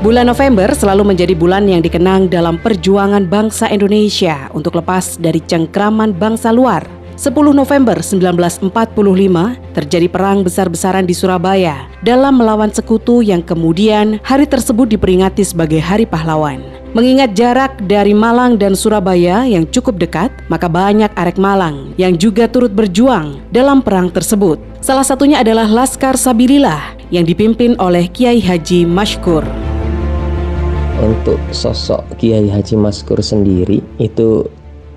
Bulan November selalu menjadi bulan yang dikenang dalam perjuangan bangsa Indonesia untuk lepas dari cengkraman bangsa luar. 10 November 1945 terjadi perang besar-besaran di Surabaya dalam melawan sekutu yang kemudian hari tersebut diperingati sebagai Hari Pahlawan. Mengingat jarak dari Malang dan Surabaya yang cukup dekat, maka banyak arek Malang yang juga turut berjuang dalam perang tersebut. Salah satunya adalah Laskar Sabilillah yang dipimpin oleh Kiai Haji Mashkur untuk sosok Kiai Haji Maskur sendiri itu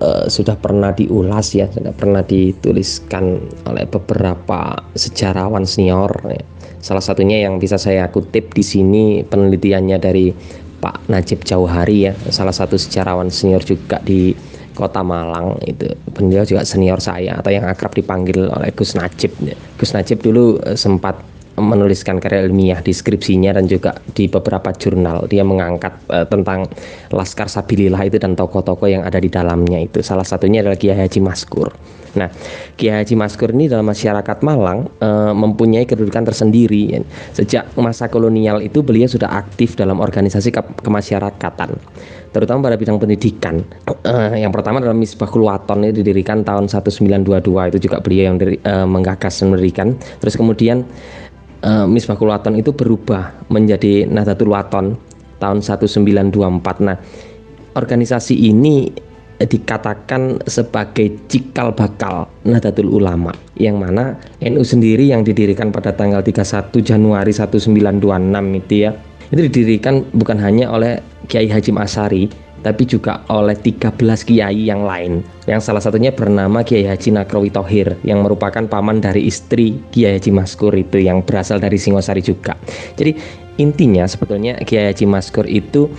uh, sudah pernah diulas ya, sudah pernah dituliskan oleh beberapa sejarawan senior. Ya. Salah satunya yang bisa saya kutip di sini penelitiannya dari Pak Najib Jauhari ya, salah satu sejarawan senior juga di Kota Malang itu beliau juga senior saya atau yang akrab dipanggil oleh Gus Najib. Gus Najib dulu uh, sempat menuliskan karya ilmiah di skripsinya dan juga di beberapa jurnal dia mengangkat uh, tentang Laskar Sabilillah itu dan tokoh-tokoh yang ada di dalamnya itu salah satunya adalah Kiai Haji Maskur. Nah, Kiai Haji Maskur ini dalam masyarakat Malang uh, mempunyai kedudukan tersendiri. Sejak masa kolonial itu beliau sudah aktif dalam organisasi ke kemasyarakatan terutama pada bidang pendidikan. Uh, yang pertama adalah Misbahul Waton ini didirikan tahun 1922 itu juga beliau yang diri, uh, menggagas dan mendirikan. Terus kemudian uh, Misbahul Waton itu berubah menjadi Nahdlatul Waton tahun 1924. Nah, organisasi ini dikatakan sebagai cikal bakal Nahdlatul Ulama yang mana NU sendiri yang didirikan pada tanggal 31 Januari 1926 itu ya itu didirikan bukan hanya oleh Kiai Haji Asari tapi juga oleh 13 kiai yang lain yang salah satunya bernama Kiai Haji Nakrowi Tohir yang merupakan paman dari istri Kiai Haji Maskur itu yang berasal dari Singosari juga jadi intinya sebetulnya Kiai Haji Maskur itu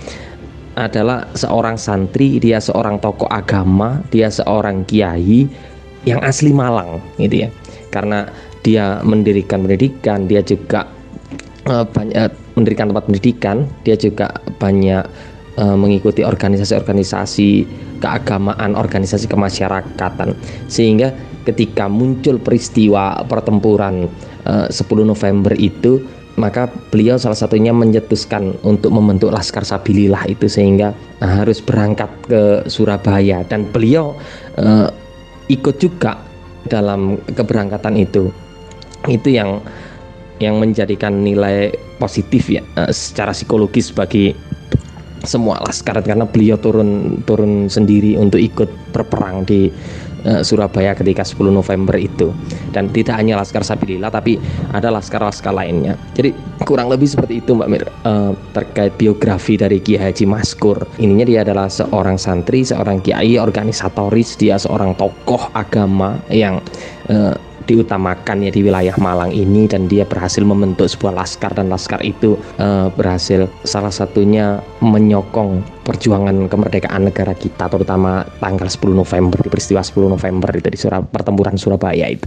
adalah seorang santri, dia seorang tokoh agama, dia seorang kiai yang asli Malang gitu ya. Karena dia mendirikan pendidikan, dia juga uh, banyak mendirikan tempat pendidikan, dia juga banyak uh, mengikuti organisasi-organisasi keagamaan, organisasi kemasyarakatan. Sehingga ketika muncul peristiwa pertempuran uh, 10 November itu maka beliau salah satunya menyetuskan untuk membentuk Laskar Sabilillah itu sehingga uh, harus berangkat ke Surabaya. Dan beliau uh, ikut juga dalam keberangkatan itu. Itu yang yang menjadikan nilai positif ya secara psikologis bagi semua laskar karena beliau turun turun sendiri untuk ikut berperang di uh, Surabaya ketika 10 November itu. Dan tidak hanya laskar Sabilillah tapi ada laskar-laskar lainnya. Jadi kurang lebih seperti itu Mbak Mir uh, terkait biografi dari Kiai Haji Maskur. Ininya dia adalah seorang santri seorang kiai organisatoris dia seorang tokoh agama yang uh, diutamakan ya di wilayah Malang ini dan dia berhasil membentuk sebuah laskar dan laskar itu uh, berhasil salah satunya menyokong perjuangan kemerdekaan negara kita terutama tanggal 10 November di peristiwa 10 November itu di Surab pertempuran Surabaya itu.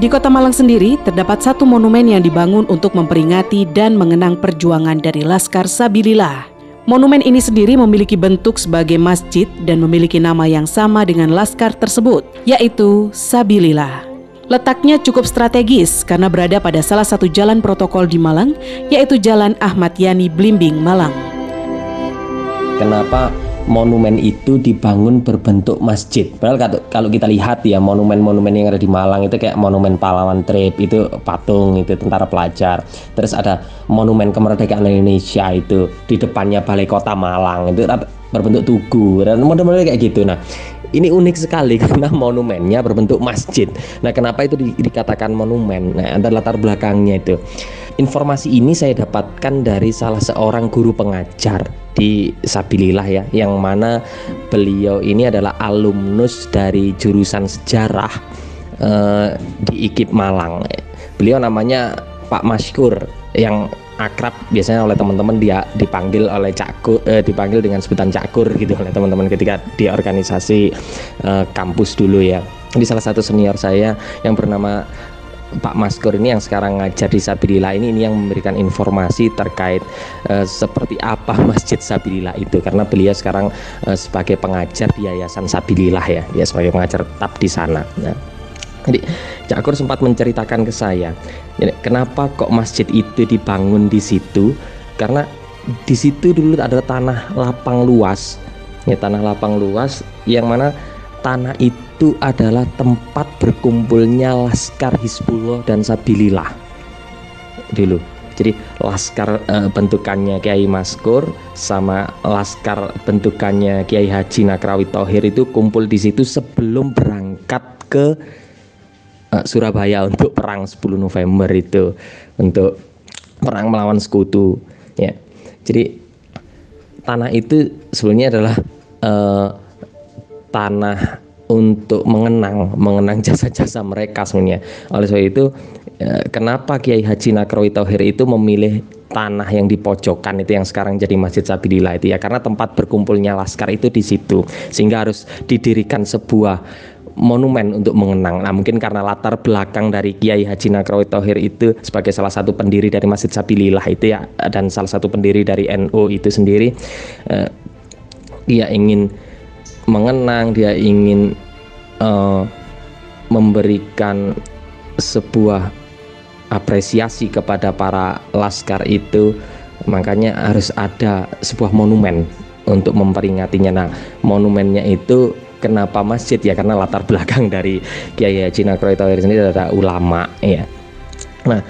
Di Kota Malang sendiri terdapat satu monumen yang dibangun untuk memperingati dan mengenang perjuangan dari Laskar Sabilillah Monumen ini sendiri memiliki bentuk sebagai masjid dan memiliki nama yang sama dengan laskar tersebut, yaitu Sabilillah. Letaknya cukup strategis karena berada pada salah satu jalan protokol di Malang, yaitu Jalan Ahmad Yani Blimbing, Malang. Kenapa monumen itu dibangun berbentuk masjid. Padahal kalau kita lihat ya monumen-monumen yang ada di Malang itu kayak monumen pahlawan trip itu patung itu tentara pelajar. Terus ada monumen kemerdekaan Indonesia itu di depannya Balai Kota Malang itu berbentuk tugu dan model-model kayak gitu. Nah, ini unik sekali karena monumennya berbentuk masjid. Nah, kenapa itu di, dikatakan monumen? Nah, ada latar belakangnya itu. Informasi ini saya dapatkan dari salah seorang guru pengajar di Sabilillah ya, yang mana beliau ini adalah alumnus dari jurusan sejarah eh, di IKIP Malang. Beliau namanya Pak Maskur yang akrab biasanya oleh teman-teman dia dipanggil oleh Cakur eh, dipanggil dengan sebutan Cakur gitu oleh teman-teman ketika di organisasi eh, kampus dulu ya. Di salah satu senior saya yang bernama Pak Maskur ini yang sekarang ngajar di Sabilillah ini ini yang memberikan informasi terkait uh, seperti apa Masjid Sabilillah itu karena beliau sekarang uh, sebagai pengajar di Yayasan Sabilillah ya, ya sebagai pengajar tetap di sana. Nah, Jadi Cakur sempat menceritakan ke saya, kenapa kok masjid itu dibangun di situ? Karena di situ dulu ada tanah lapang luas, ya tanah lapang luas yang mana tanah itu adalah tempat berkumpulnya laskar Hizbullah dan Sabilillah dulu. Jadi laskar e, bentukannya Kiai Maskur sama laskar bentukannya Kiai Haji Nakrawi Tohir itu kumpul di situ sebelum berangkat ke uh, Surabaya untuk perang 10 November itu untuk perang melawan sekutu ya jadi tanah itu sebenarnya adalah uh, tanah untuk mengenang mengenang jasa-jasa mereka sebenarnya oleh sebab itu uh, kenapa Kiai Haji Nakrawi Tauhir itu memilih tanah yang di pojokan itu yang sekarang jadi Masjid Sabilillah itu ya karena tempat berkumpulnya laskar itu di situ sehingga harus didirikan sebuah monumen untuk mengenang. Nah, mungkin karena latar belakang dari Kiai Haji Nakrawi Tohir itu sebagai salah satu pendiri dari Masjid Sabilillah itu ya dan salah satu pendiri dari NU itu sendiri uh, dia ingin mengenang, dia ingin uh, memberikan sebuah apresiasi kepada para laskar itu makanya harus ada sebuah monumen untuk memperingatinya. Nah, monumennya itu kenapa masjid ya karena latar belakang dari Kiai Haji Nakroy Tauhir sendiri adalah ulama ya. Nah,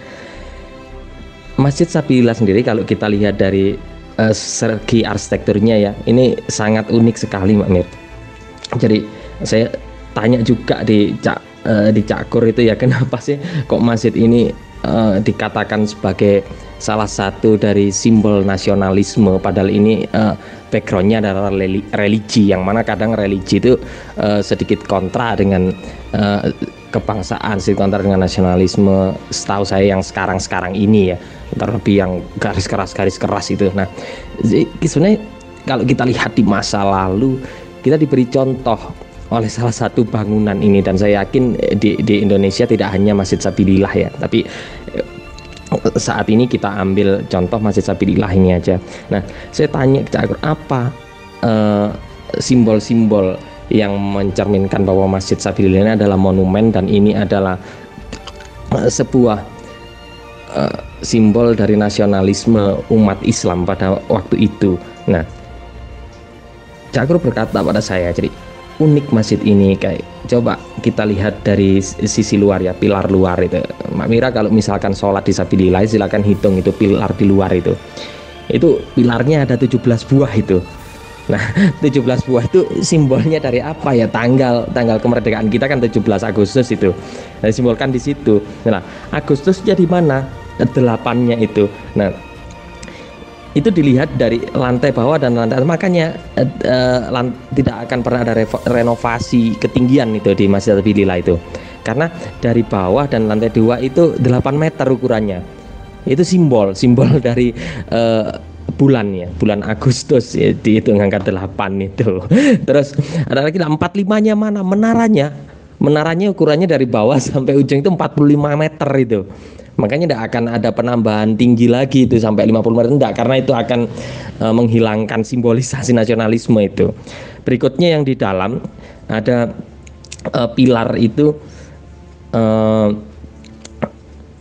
Masjid Sabila sendiri kalau kita lihat dari uh, segi arsitekturnya ya, ini sangat unik sekali Mbak Mir. Jadi saya tanya juga di Cak uh, di Cakur itu ya kenapa sih kok masjid ini uh, dikatakan sebagai salah satu dari simbol nasionalisme padahal ini uh, backgroundnya adalah religi yang mana kadang religi itu uh, sedikit kontra dengan uh, kebangsaan sedikit kontra dengan nasionalisme setahu saya yang sekarang-sekarang ini ya terlebih yang garis keras garis keras itu. Nah sebenarnya kalau kita lihat di masa lalu kita diberi contoh oleh salah satu bangunan ini dan saya yakin di, di Indonesia tidak hanya Masjid Sabilillah ya tapi saat ini kita ambil contoh Masjid Sabilillah ini aja. Nah, saya tanya ke Cak apa uh, simbol-simbol yang mencerminkan bahwa Masjid Sabilillah ini adalah monumen dan ini adalah uh, sebuah uh, simbol dari nasionalisme umat Islam pada waktu itu. Nah, Cakur berkata pada saya, jadi unik masjid ini kayak coba kita lihat dari sisi luar ya pilar luar itu Mbak Mira kalau misalkan sholat di Sabilillah silakan hitung itu pilar di luar itu itu pilarnya ada 17 buah itu Nah, 17 buah itu simbolnya dari apa ya? Tanggal tanggal kemerdekaan kita kan 17 Agustus itu. Nah, simbolkan di situ. Nah, Agustus jadi mana? Delapannya itu. Nah, itu dilihat dari lantai bawah dan lantai atas. Makanya uh, tidak akan pernah ada renovasi ketinggian itu di Masjid Al-Bilila itu. Karena dari bawah dan lantai dua itu 8 meter ukurannya. Itu simbol simbol dari uh, bulan ya bulan Agustus ya, di itu ngangkat 8 itu. Terus ada lagi 45 nya mana? Menaranya menaranya ukurannya dari bawah sampai ujung itu 45 meter itu makanya tidak akan ada penambahan tinggi lagi itu sampai 50 meter tidak karena itu akan e, menghilangkan simbolisasi nasionalisme itu. Berikutnya yang di dalam ada e, pilar itu e,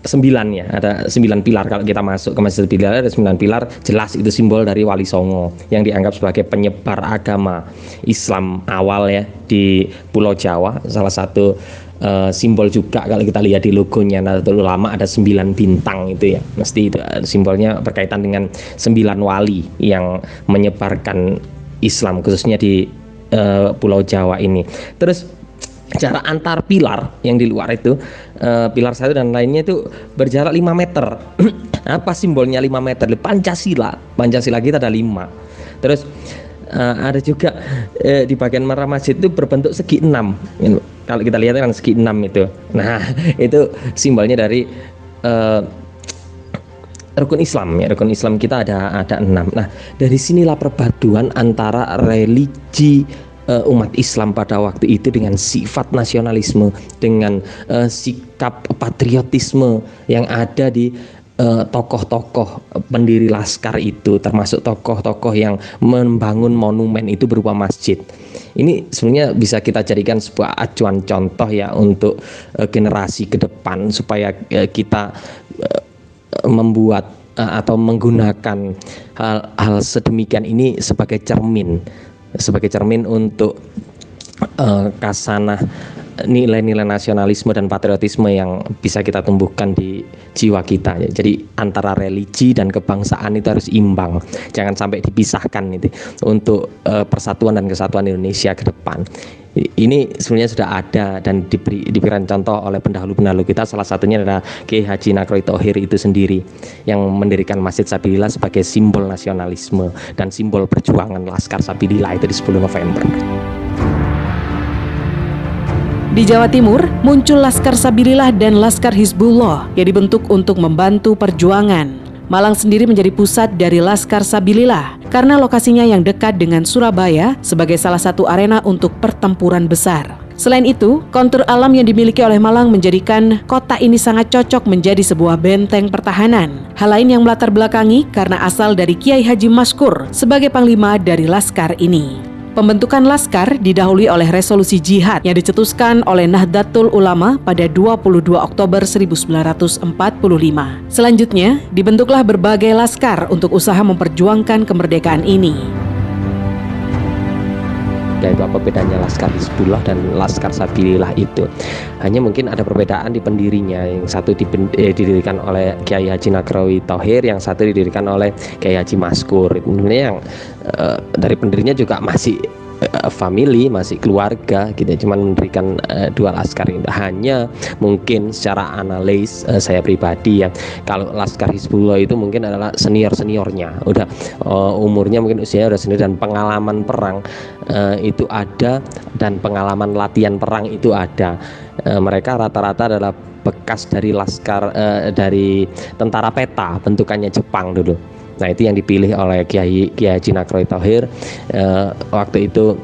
sembilan ya. Ada sembilan pilar. Kalau kita masuk ke masjid pilar ada sembilan pilar. Jelas itu simbol dari Wali Songo yang dianggap sebagai penyebar agama Islam awal ya di Pulau Jawa salah satu uh, simbol juga kalau kita lihat di logonya Nahdlatul Ulama ada sembilan bintang itu ya. Mesti itu uh, simbolnya berkaitan dengan sembilan wali yang menyebarkan Islam khususnya di uh, Pulau Jawa ini. Terus jarak antar pilar yang di luar itu uh, pilar satu dan lainnya itu berjarak 5 meter. Apa simbolnya 5 meter? Pancasila. Pancasila kita ada 5 terus uh, ada juga uh, di bagian merah masjid itu berbentuk segi enam. Kalau kita lihat kan segi enam itu. Nah itu simbolnya dari uh, rukun Islam ya. Rukun Islam kita ada ada enam. Nah dari sinilah perpaduan antara religi umat Islam pada waktu itu dengan sifat nasionalisme dengan uh, sikap patriotisme yang ada di eh, tokoh-tokoh pendiri laskar itu termasuk tokoh-tokoh yang membangun monumen itu berupa masjid. Ini sebenarnya bisa kita jadikan sebuah acuan contoh ya untuk uh, generasi ke depan supaya uh, kita membuat atau menggunakan hal-hal sedemikian ini sebagai cermin. Sebagai cermin untuk uh, kasanah nilai-nilai nasionalisme dan patriotisme yang bisa kita tumbuhkan di jiwa kita. Jadi antara religi dan kebangsaan itu harus imbang, jangan sampai dipisahkan itu untuk uh, persatuan dan kesatuan Indonesia ke depan. Ini sebenarnya sudah ada dan diberi, diberikan contoh oleh pendahulu-pendahulu kita. Salah satunya adalah Kiai Haji Nakroi Tohir itu sendiri yang mendirikan Masjid Sabilillah sebagai simbol nasionalisme dan simbol perjuangan Laskar Sabilillah itu di 10 November. Di Jawa Timur, muncul Laskar Sabilillah dan Laskar Hizbullah yang dibentuk untuk membantu perjuangan. Malang sendiri menjadi pusat dari Laskar Sabilillah karena lokasinya yang dekat dengan Surabaya sebagai salah satu arena untuk pertempuran besar. Selain itu, kontur alam yang dimiliki oleh Malang menjadikan kota ini sangat cocok menjadi sebuah benteng pertahanan. Hal lain yang melatar belakangi karena asal dari Kiai Haji Maskur sebagai panglima dari Laskar ini. Pembentukan Laskar didahului oleh resolusi jihad yang dicetuskan oleh Nahdlatul Ulama pada 22 Oktober 1945. Selanjutnya, dibentuklah berbagai laskar untuk usaha memperjuangkan kemerdekaan ini yaitu apa bedanya Laskar Hizbullah dan Laskar Sabilillah itu? Hanya mungkin ada perbedaan di pendirinya. Yang satu eh, didirikan oleh Kiai Haji Nakrawi Tohir yang satu didirikan oleh Kiai Haji Maskur. Ini yang eh, dari pendirinya juga masih uh, family masih keluarga gitu cuman memberikan uh, dua laskar ini. Hanya mungkin secara analis uh, saya pribadi ya. Kalau laskar Hizbullah itu mungkin adalah senior seniornya udah uh, umurnya mungkin usianya udah senior dan pengalaman perang uh, itu ada dan pengalaman latihan perang itu ada. Uh, mereka rata-rata adalah bekas dari laskar uh, dari tentara peta bentukannya Jepang dulu Nah itu yang dipilih oleh Kiai Kiai Haji Nakroy Tohir uh, waktu itu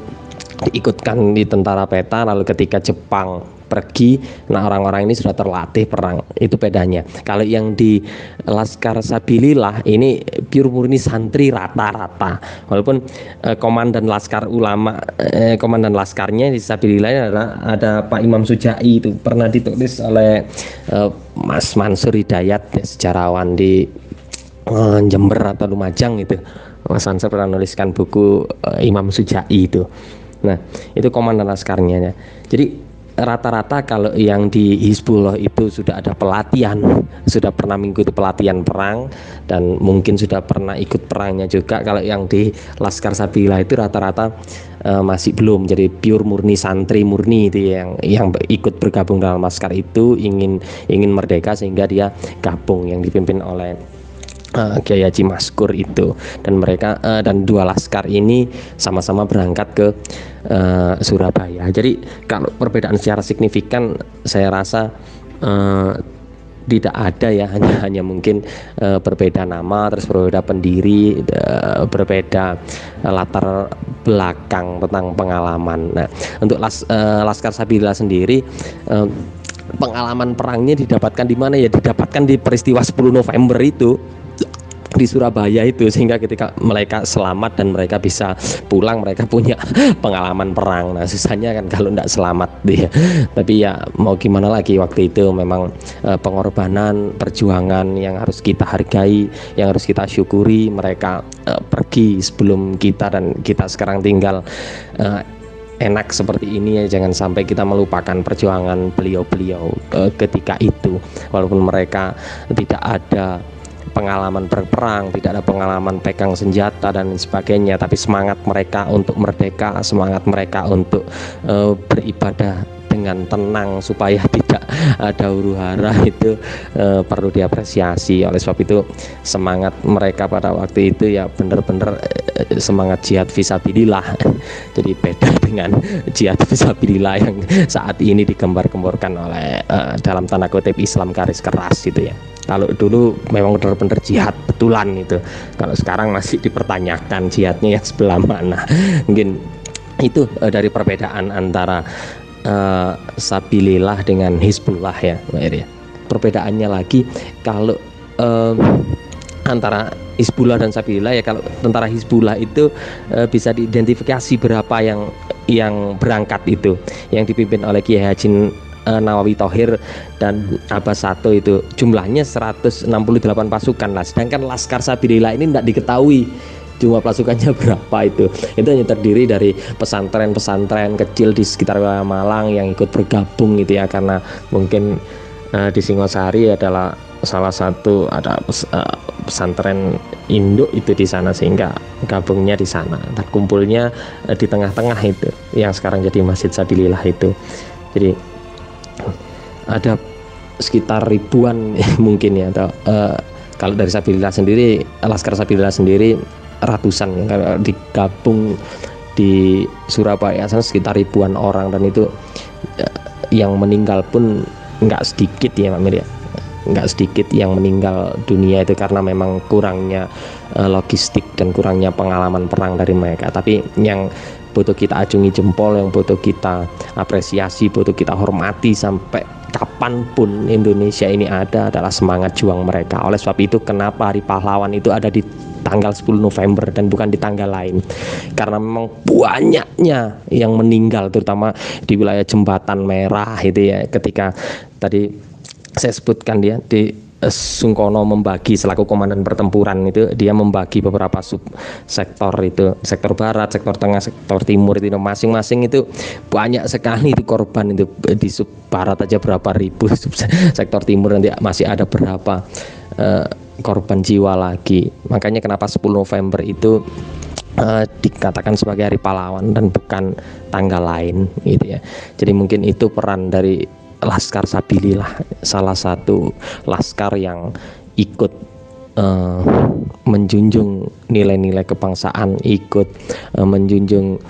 diikutkan di tentara peta lalu ketika Jepang pergi nah orang-orang ini sudah terlatih perang itu bedanya. Kalau yang di Laskar Sabilillah ini pure murni santri rata-rata. Walaupun eh, komandan Laskar ulama eh, komandan Laskarnya di Sabilillah adalah ada Pak Imam Sujai itu pernah ditulis oleh eh, Mas Mansur Hidayat ya, sejarawan di Jember atau Lumajang itu Mas Ansar pernah menuliskan buku uh, Imam Sujai itu nah itu komandan laskarnya ya. jadi rata-rata kalau yang di Hizbullah itu sudah ada pelatihan, sudah pernah mengikuti pelatihan perang dan mungkin sudah pernah ikut perangnya juga. Kalau yang di Laskar Sabila itu rata-rata uh, masih belum. Jadi pure murni santri murni itu yang yang ikut bergabung dalam Laskar itu ingin ingin merdeka sehingga dia gabung yang dipimpin oleh uh, Kiai Haji Maskur itu dan mereka uh, dan dua laskar ini sama-sama berangkat ke uh, Surabaya. Jadi kalau perbedaan secara signifikan saya rasa uh, tidak ada ya hanya hanya mungkin uh, berbeda nama terus berbeda pendiri uh, berbeda latar belakang tentang pengalaman. Nah untuk las, uh, Laskar Sabila sendiri uh, pengalaman perangnya didapatkan di mana ya didapatkan di peristiwa 10 November itu di Surabaya itu sehingga ketika mereka selamat dan mereka bisa pulang mereka punya pengalaman perang. Nah susahnya kan kalau tidak selamat dia. Tapi ya mau gimana lagi waktu itu memang e, pengorbanan perjuangan yang harus kita hargai yang harus kita syukuri mereka e, pergi sebelum kita dan kita sekarang tinggal e, enak seperti ini ya. Jangan sampai kita melupakan perjuangan beliau-beliau ketika itu. Walaupun mereka tidak ada pengalaman berperang, tidak ada pengalaman pegang senjata dan sebagainya, tapi semangat mereka untuk merdeka, semangat mereka untuk uh, beribadah dengan tenang supaya tidak ada huru hara itu uh, perlu diapresiasi. Oleh sebab itu semangat mereka pada waktu itu ya benar-benar uh, semangat jihad visabilillah. Jadi beda dengan jihad visabilillah yang saat ini digembar-gemborkan oleh uh, dalam tanda kutip Islam garis keras gitu ya. Kalau dulu memang benar-benar jihad betulan itu. Kalau sekarang masih dipertanyakan jihadnya yang sebelah mana. Mungkin itu dari perbedaan antara uh, Sabilillah dengan Hizbullah ya Mbak Eri. Perbedaannya lagi kalau um, antara Hizbullah dan Sabilillah ya kalau tentara Hizbullah itu uh, bisa diidentifikasi berapa yang yang berangkat itu yang dipimpin oleh Kiai Haji uh, Nawawi Tohir dan Abbas Sato itu jumlahnya 168 pasukan lah sedangkan Laskar Sabilillah ini tidak diketahui jumlah pasukannya berapa itu? Itu hanya terdiri dari pesantren-pesantren kecil di sekitar wilayah Malang yang ikut bergabung gitu ya karena mungkin uh, di Singosari adalah salah satu ada pes, uh, pesantren induk itu di sana sehingga gabungnya di sana. Dan kumpulnya uh, di tengah-tengah itu yang sekarang jadi Masjid Sabilillah itu. Jadi ada sekitar ribuan mungkin ya atau uh, kalau dari Sabilillah sendiri Laskar Sabilillah sendiri ratusan kalau digabung di Surabaya sana sekitar ribuan orang. Dan itu yang meninggal pun nggak sedikit ya Pak Mir ya. Nggak sedikit yang meninggal dunia itu karena memang kurangnya uh, logistik dan kurangnya pengalaman perang dari mereka. Tapi yang butuh kita acungi jempol yang butuh kita apresiasi butuh kita hormati sampai kapan pun Indonesia ini ada adalah semangat juang mereka. Oleh sebab itu kenapa hari pahlawan itu ada di tanggal 10 November dan bukan di tanggal lain. Karena memang banyaknya yang meninggal terutama di wilayah jembatan merah itu ya ketika tadi saya sebutkan dia di eh, Sungkono membagi selaku komandan pertempuran itu dia membagi beberapa sub sektor itu sektor barat, sektor tengah, sektor timur itu. Masing-masing itu banyak sekali itu korban itu di sub barat aja berapa ribu sektor timur nanti masih ada berapa uh, korban jiwa lagi. Makanya kenapa 10 November itu uh, dikatakan sebagai hari pahlawan dan bukan tanggal lain gitu ya. Jadi mungkin itu peran dari Laskar Sabilillah salah satu laskar yang ikut uh, menjunjung nilai-nilai kebangsaan ikut uh, menjunjung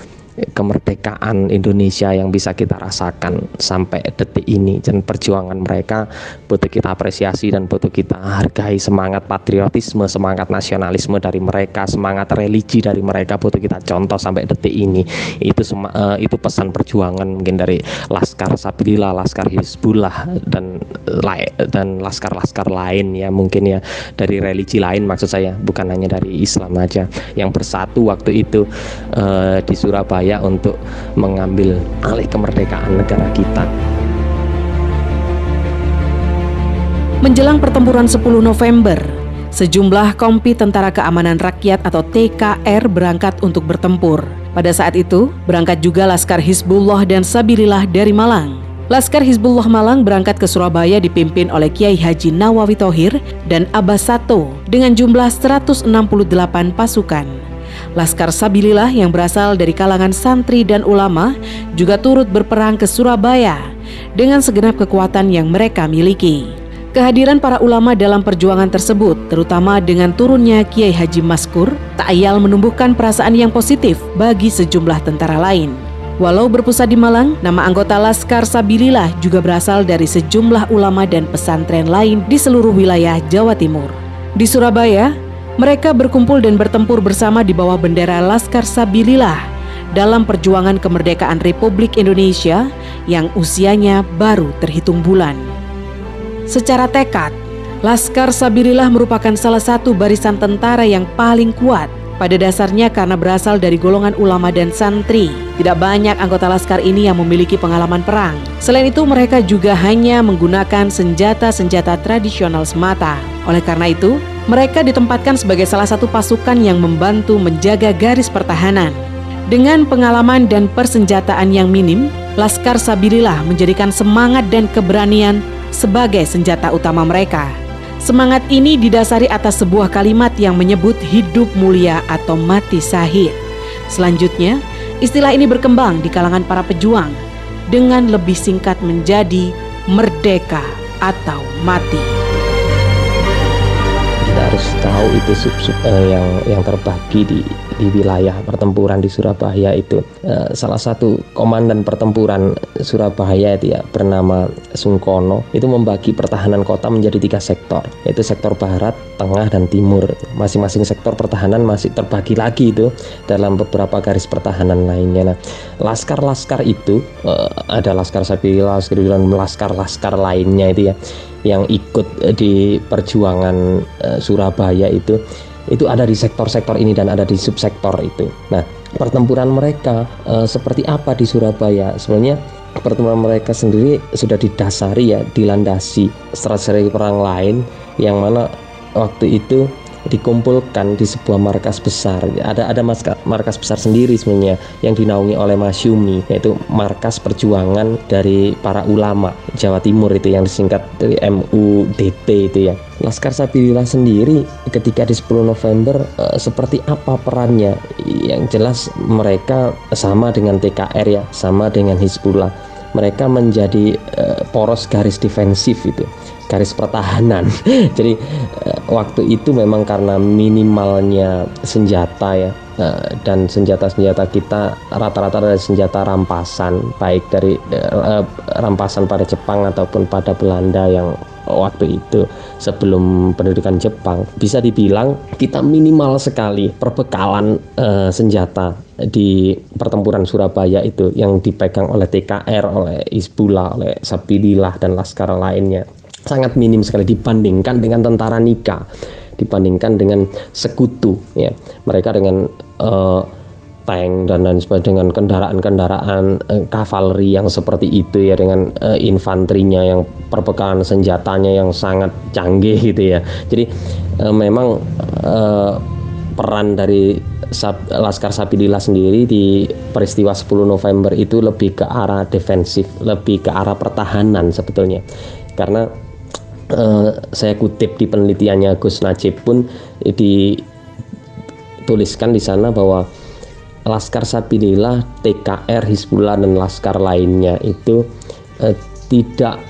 kemerdekaan Indonesia yang bisa kita rasakan sampai detik ini. Dan perjuangan mereka butuh kita apresiasi dan butuh kita hargai semangat patriotisme semangat nasionalisme dari mereka semangat religi dari mereka butuh kita contoh sampai detik ini. Itu uh, itu pesan perjuangan mungkin dari Laskar Sabilillah Laskar Hizbullah dan dan laskar-laskar lain ya mungkin ya dari religi lain maksud saya bukan hanya dari Islam aja. Yang bersatu waktu itu uh, di Surabaya upaya untuk mengambil alih kemerdekaan negara kita. Menjelang pertempuran 10 November, sejumlah kompi Tentara Keamanan Rakyat atau TKR berangkat untuk bertempur. Pada saat itu, berangkat juga Laskar Hizbullah dan Sabilillah dari Malang. Laskar Hizbullah Malang berangkat ke Surabaya dipimpin oleh Kiai Haji Nawawi Tohir dan Abbas Sato dengan jumlah 168 pasukan. Laskar Sabilillah yang berasal dari kalangan santri dan ulama juga turut berperang ke Surabaya dengan segenap kekuatan yang mereka miliki. Kehadiran para ulama dalam perjuangan tersebut, terutama dengan turunnya Kiai Haji Maskur, tak ayal menumbuhkan perasaan yang positif bagi sejumlah tentara lain. Walau berpusat di Malang, nama anggota Laskar Sabilillah juga berasal dari sejumlah ulama dan pesantren lain di seluruh wilayah Jawa Timur. Di Surabaya, mereka berkumpul dan bertempur bersama di bawah bendera Laskar Sabilillah dalam perjuangan kemerdekaan Republik Indonesia yang usianya baru terhitung bulan. Secara tekad, Laskar Sabilillah merupakan salah satu barisan tentara yang paling kuat pada dasarnya karena berasal dari golongan ulama dan santri. Tidak banyak anggota laskar ini yang memiliki pengalaman perang. Selain itu mereka juga hanya menggunakan senjata-senjata tradisional semata. Oleh karena itu, mereka ditempatkan sebagai salah satu pasukan yang membantu menjaga garis pertahanan. Dengan pengalaman dan persenjataan yang minim, Laskar Sabilillah menjadikan semangat dan keberanian sebagai senjata utama mereka. Semangat ini didasari atas sebuah kalimat yang menyebut hidup mulia atau mati sahid. Selanjutnya, istilah ini berkembang di kalangan para pejuang dengan lebih singkat menjadi merdeka atau mati harus tahu itu uh, yang yang terbagi di di wilayah pertempuran di Surabaya itu. Uh, salah satu komandan pertempuran Surabaya itu ya bernama Sungkono itu membagi pertahanan kota menjadi tiga sektor yaitu sektor barat, tengah dan timur. Masing-masing sektor pertahanan masih terbagi lagi itu dalam beberapa garis pertahanan lainnya. Nah laskar-laskar itu uh, ada laskar Sabila, dan laskar-laskar lainnya itu ya yang ikut di perjuangan Surabaya itu itu ada di sektor-sektor ini dan ada di subsektor itu. Nah, pertempuran mereka e, seperti apa di Surabaya? Sebenarnya pertempuran mereka sendiri sudah didasari ya, dilandasi strategi perang lain yang mana waktu itu dikumpulkan di sebuah markas besar. Ada ada markas besar sendiri sebenarnya yang dinaungi oleh Masyumi yaitu markas perjuangan dari para ulama Jawa Timur itu yang disingkat dari MUDP itu ya. Laskar Sabilillah sendiri ketika di 10 November eh, seperti apa perannya? Yang jelas mereka sama dengan TKR ya, sama dengan Hizbullah. Mereka menjadi eh, poros garis defensif itu garis pertahanan. Jadi uh, waktu itu memang karena minimalnya senjata ya uh, dan senjata-senjata kita rata-rata dari senjata rampasan baik dari uh, rampasan pada Jepang ataupun pada Belanda yang waktu itu sebelum pendudukan Jepang. Bisa dibilang kita minimal sekali perbekalan uh, senjata di pertempuran Surabaya itu yang dipegang oleh TKR, oleh Isbula, oleh Sabilillah dan laskar lainnya sangat minim sekali dibandingkan dengan tentara Nika dibandingkan dengan sekutu ya mereka dengan uh, tank dan lain sebagainya dengan kendaraan-kendaraan uh, kavaleri yang seperti itu ya dengan uh, infanterinya yang perbekalan senjatanya yang sangat canggih gitu ya jadi uh, memang uh, peran dari Sab, Laskar Sapidillah sendiri di peristiwa 10 November itu lebih ke arah defensif, lebih ke arah pertahanan sebetulnya. Karena uh, saya kutip di penelitiannya Gus Najib pun dituliskan di sana bahwa Laskar Sabilillah, TKR, Hizbullah dan laskar lainnya itu uh, tidak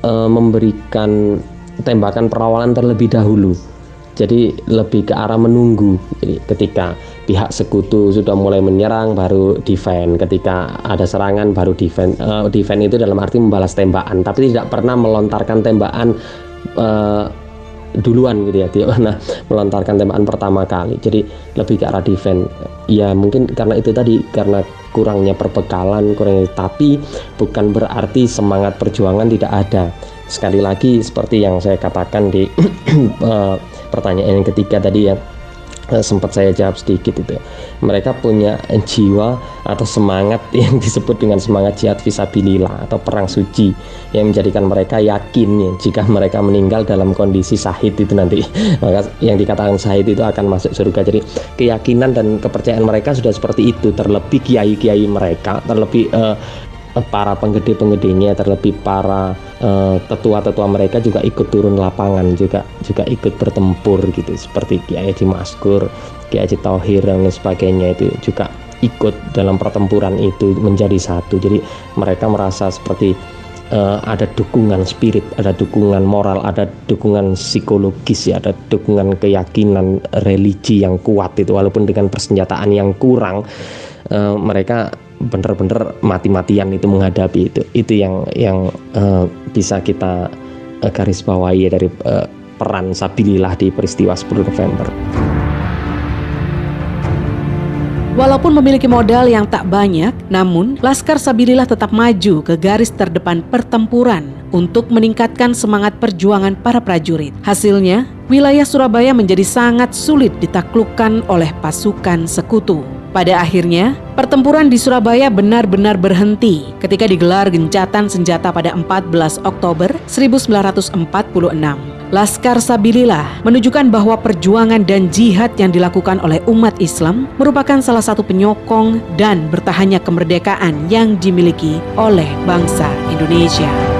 uh, memberikan tembakan perawalan terlebih dahulu. Jadi lebih ke arah menunggu. Jadi ketika pihak sekutu sudah mulai menyerang baru defend. Ketika ada serangan baru defend. Uh, defend itu dalam arti membalas tembakan. Tapi tidak pernah melontarkan tembakan uh, duluan gitu ya dia pernah melontarkan tembakan pertama kali. Jadi lebih ke arah defend. Ya mungkin karena itu tadi karena kurangnya perbekalan kurangnya tapi bukan berarti semangat perjuangan tidak ada. Sekali lagi seperti yang saya katakan di uh, pertanyaan yang ketiga tadi ya sempat saya jawab sedikit itu mereka punya jiwa atau semangat yang disebut dengan semangat jihad visabilillah atau perang suci yang menjadikan mereka yakin ya, jika mereka meninggal dalam kondisi sahid itu nanti. Maka yang dikatakan sahid itu akan masuk surga. Jadi keyakinan dan kepercayaan mereka sudah seperti itu. Terlebih kiai-kiai mereka terlebih uh, para penggede-penggedenya terlebih para uh, tetua-tetua mereka juga ikut turun lapangan juga juga ikut bertempur gitu seperti Kiai Haji Maskur, Kiai Haji Tauhir dan sebagainya itu juga ikut dalam pertempuran itu menjadi satu. Jadi mereka merasa seperti uh, ada dukungan spirit, ada dukungan moral, ada dukungan psikologis ya, ada dukungan keyakinan religi yang kuat itu. Walaupun dengan persenjataan yang kurang uh, mereka benar-benar mati-matian itu menghadapi itu itu yang yang uh, bisa kita uh, garis bawahi ya dari uh, peran Sabilillah di peristiwa 10 November. Walaupun memiliki modal yang tak banyak, namun Laskar Sabilillah tetap maju ke garis terdepan pertempuran untuk meningkatkan semangat perjuangan para prajurit. Hasilnya, wilayah Surabaya menjadi sangat sulit ditaklukkan oleh pasukan sekutu. Pada akhirnya, pertempuran di Surabaya benar-benar berhenti ketika digelar gencatan senjata pada 14 Oktober 1946. Laskar Sabilillah menunjukkan bahwa perjuangan dan jihad yang dilakukan oleh umat Islam merupakan salah satu penyokong dan bertahannya kemerdekaan yang dimiliki oleh bangsa Indonesia.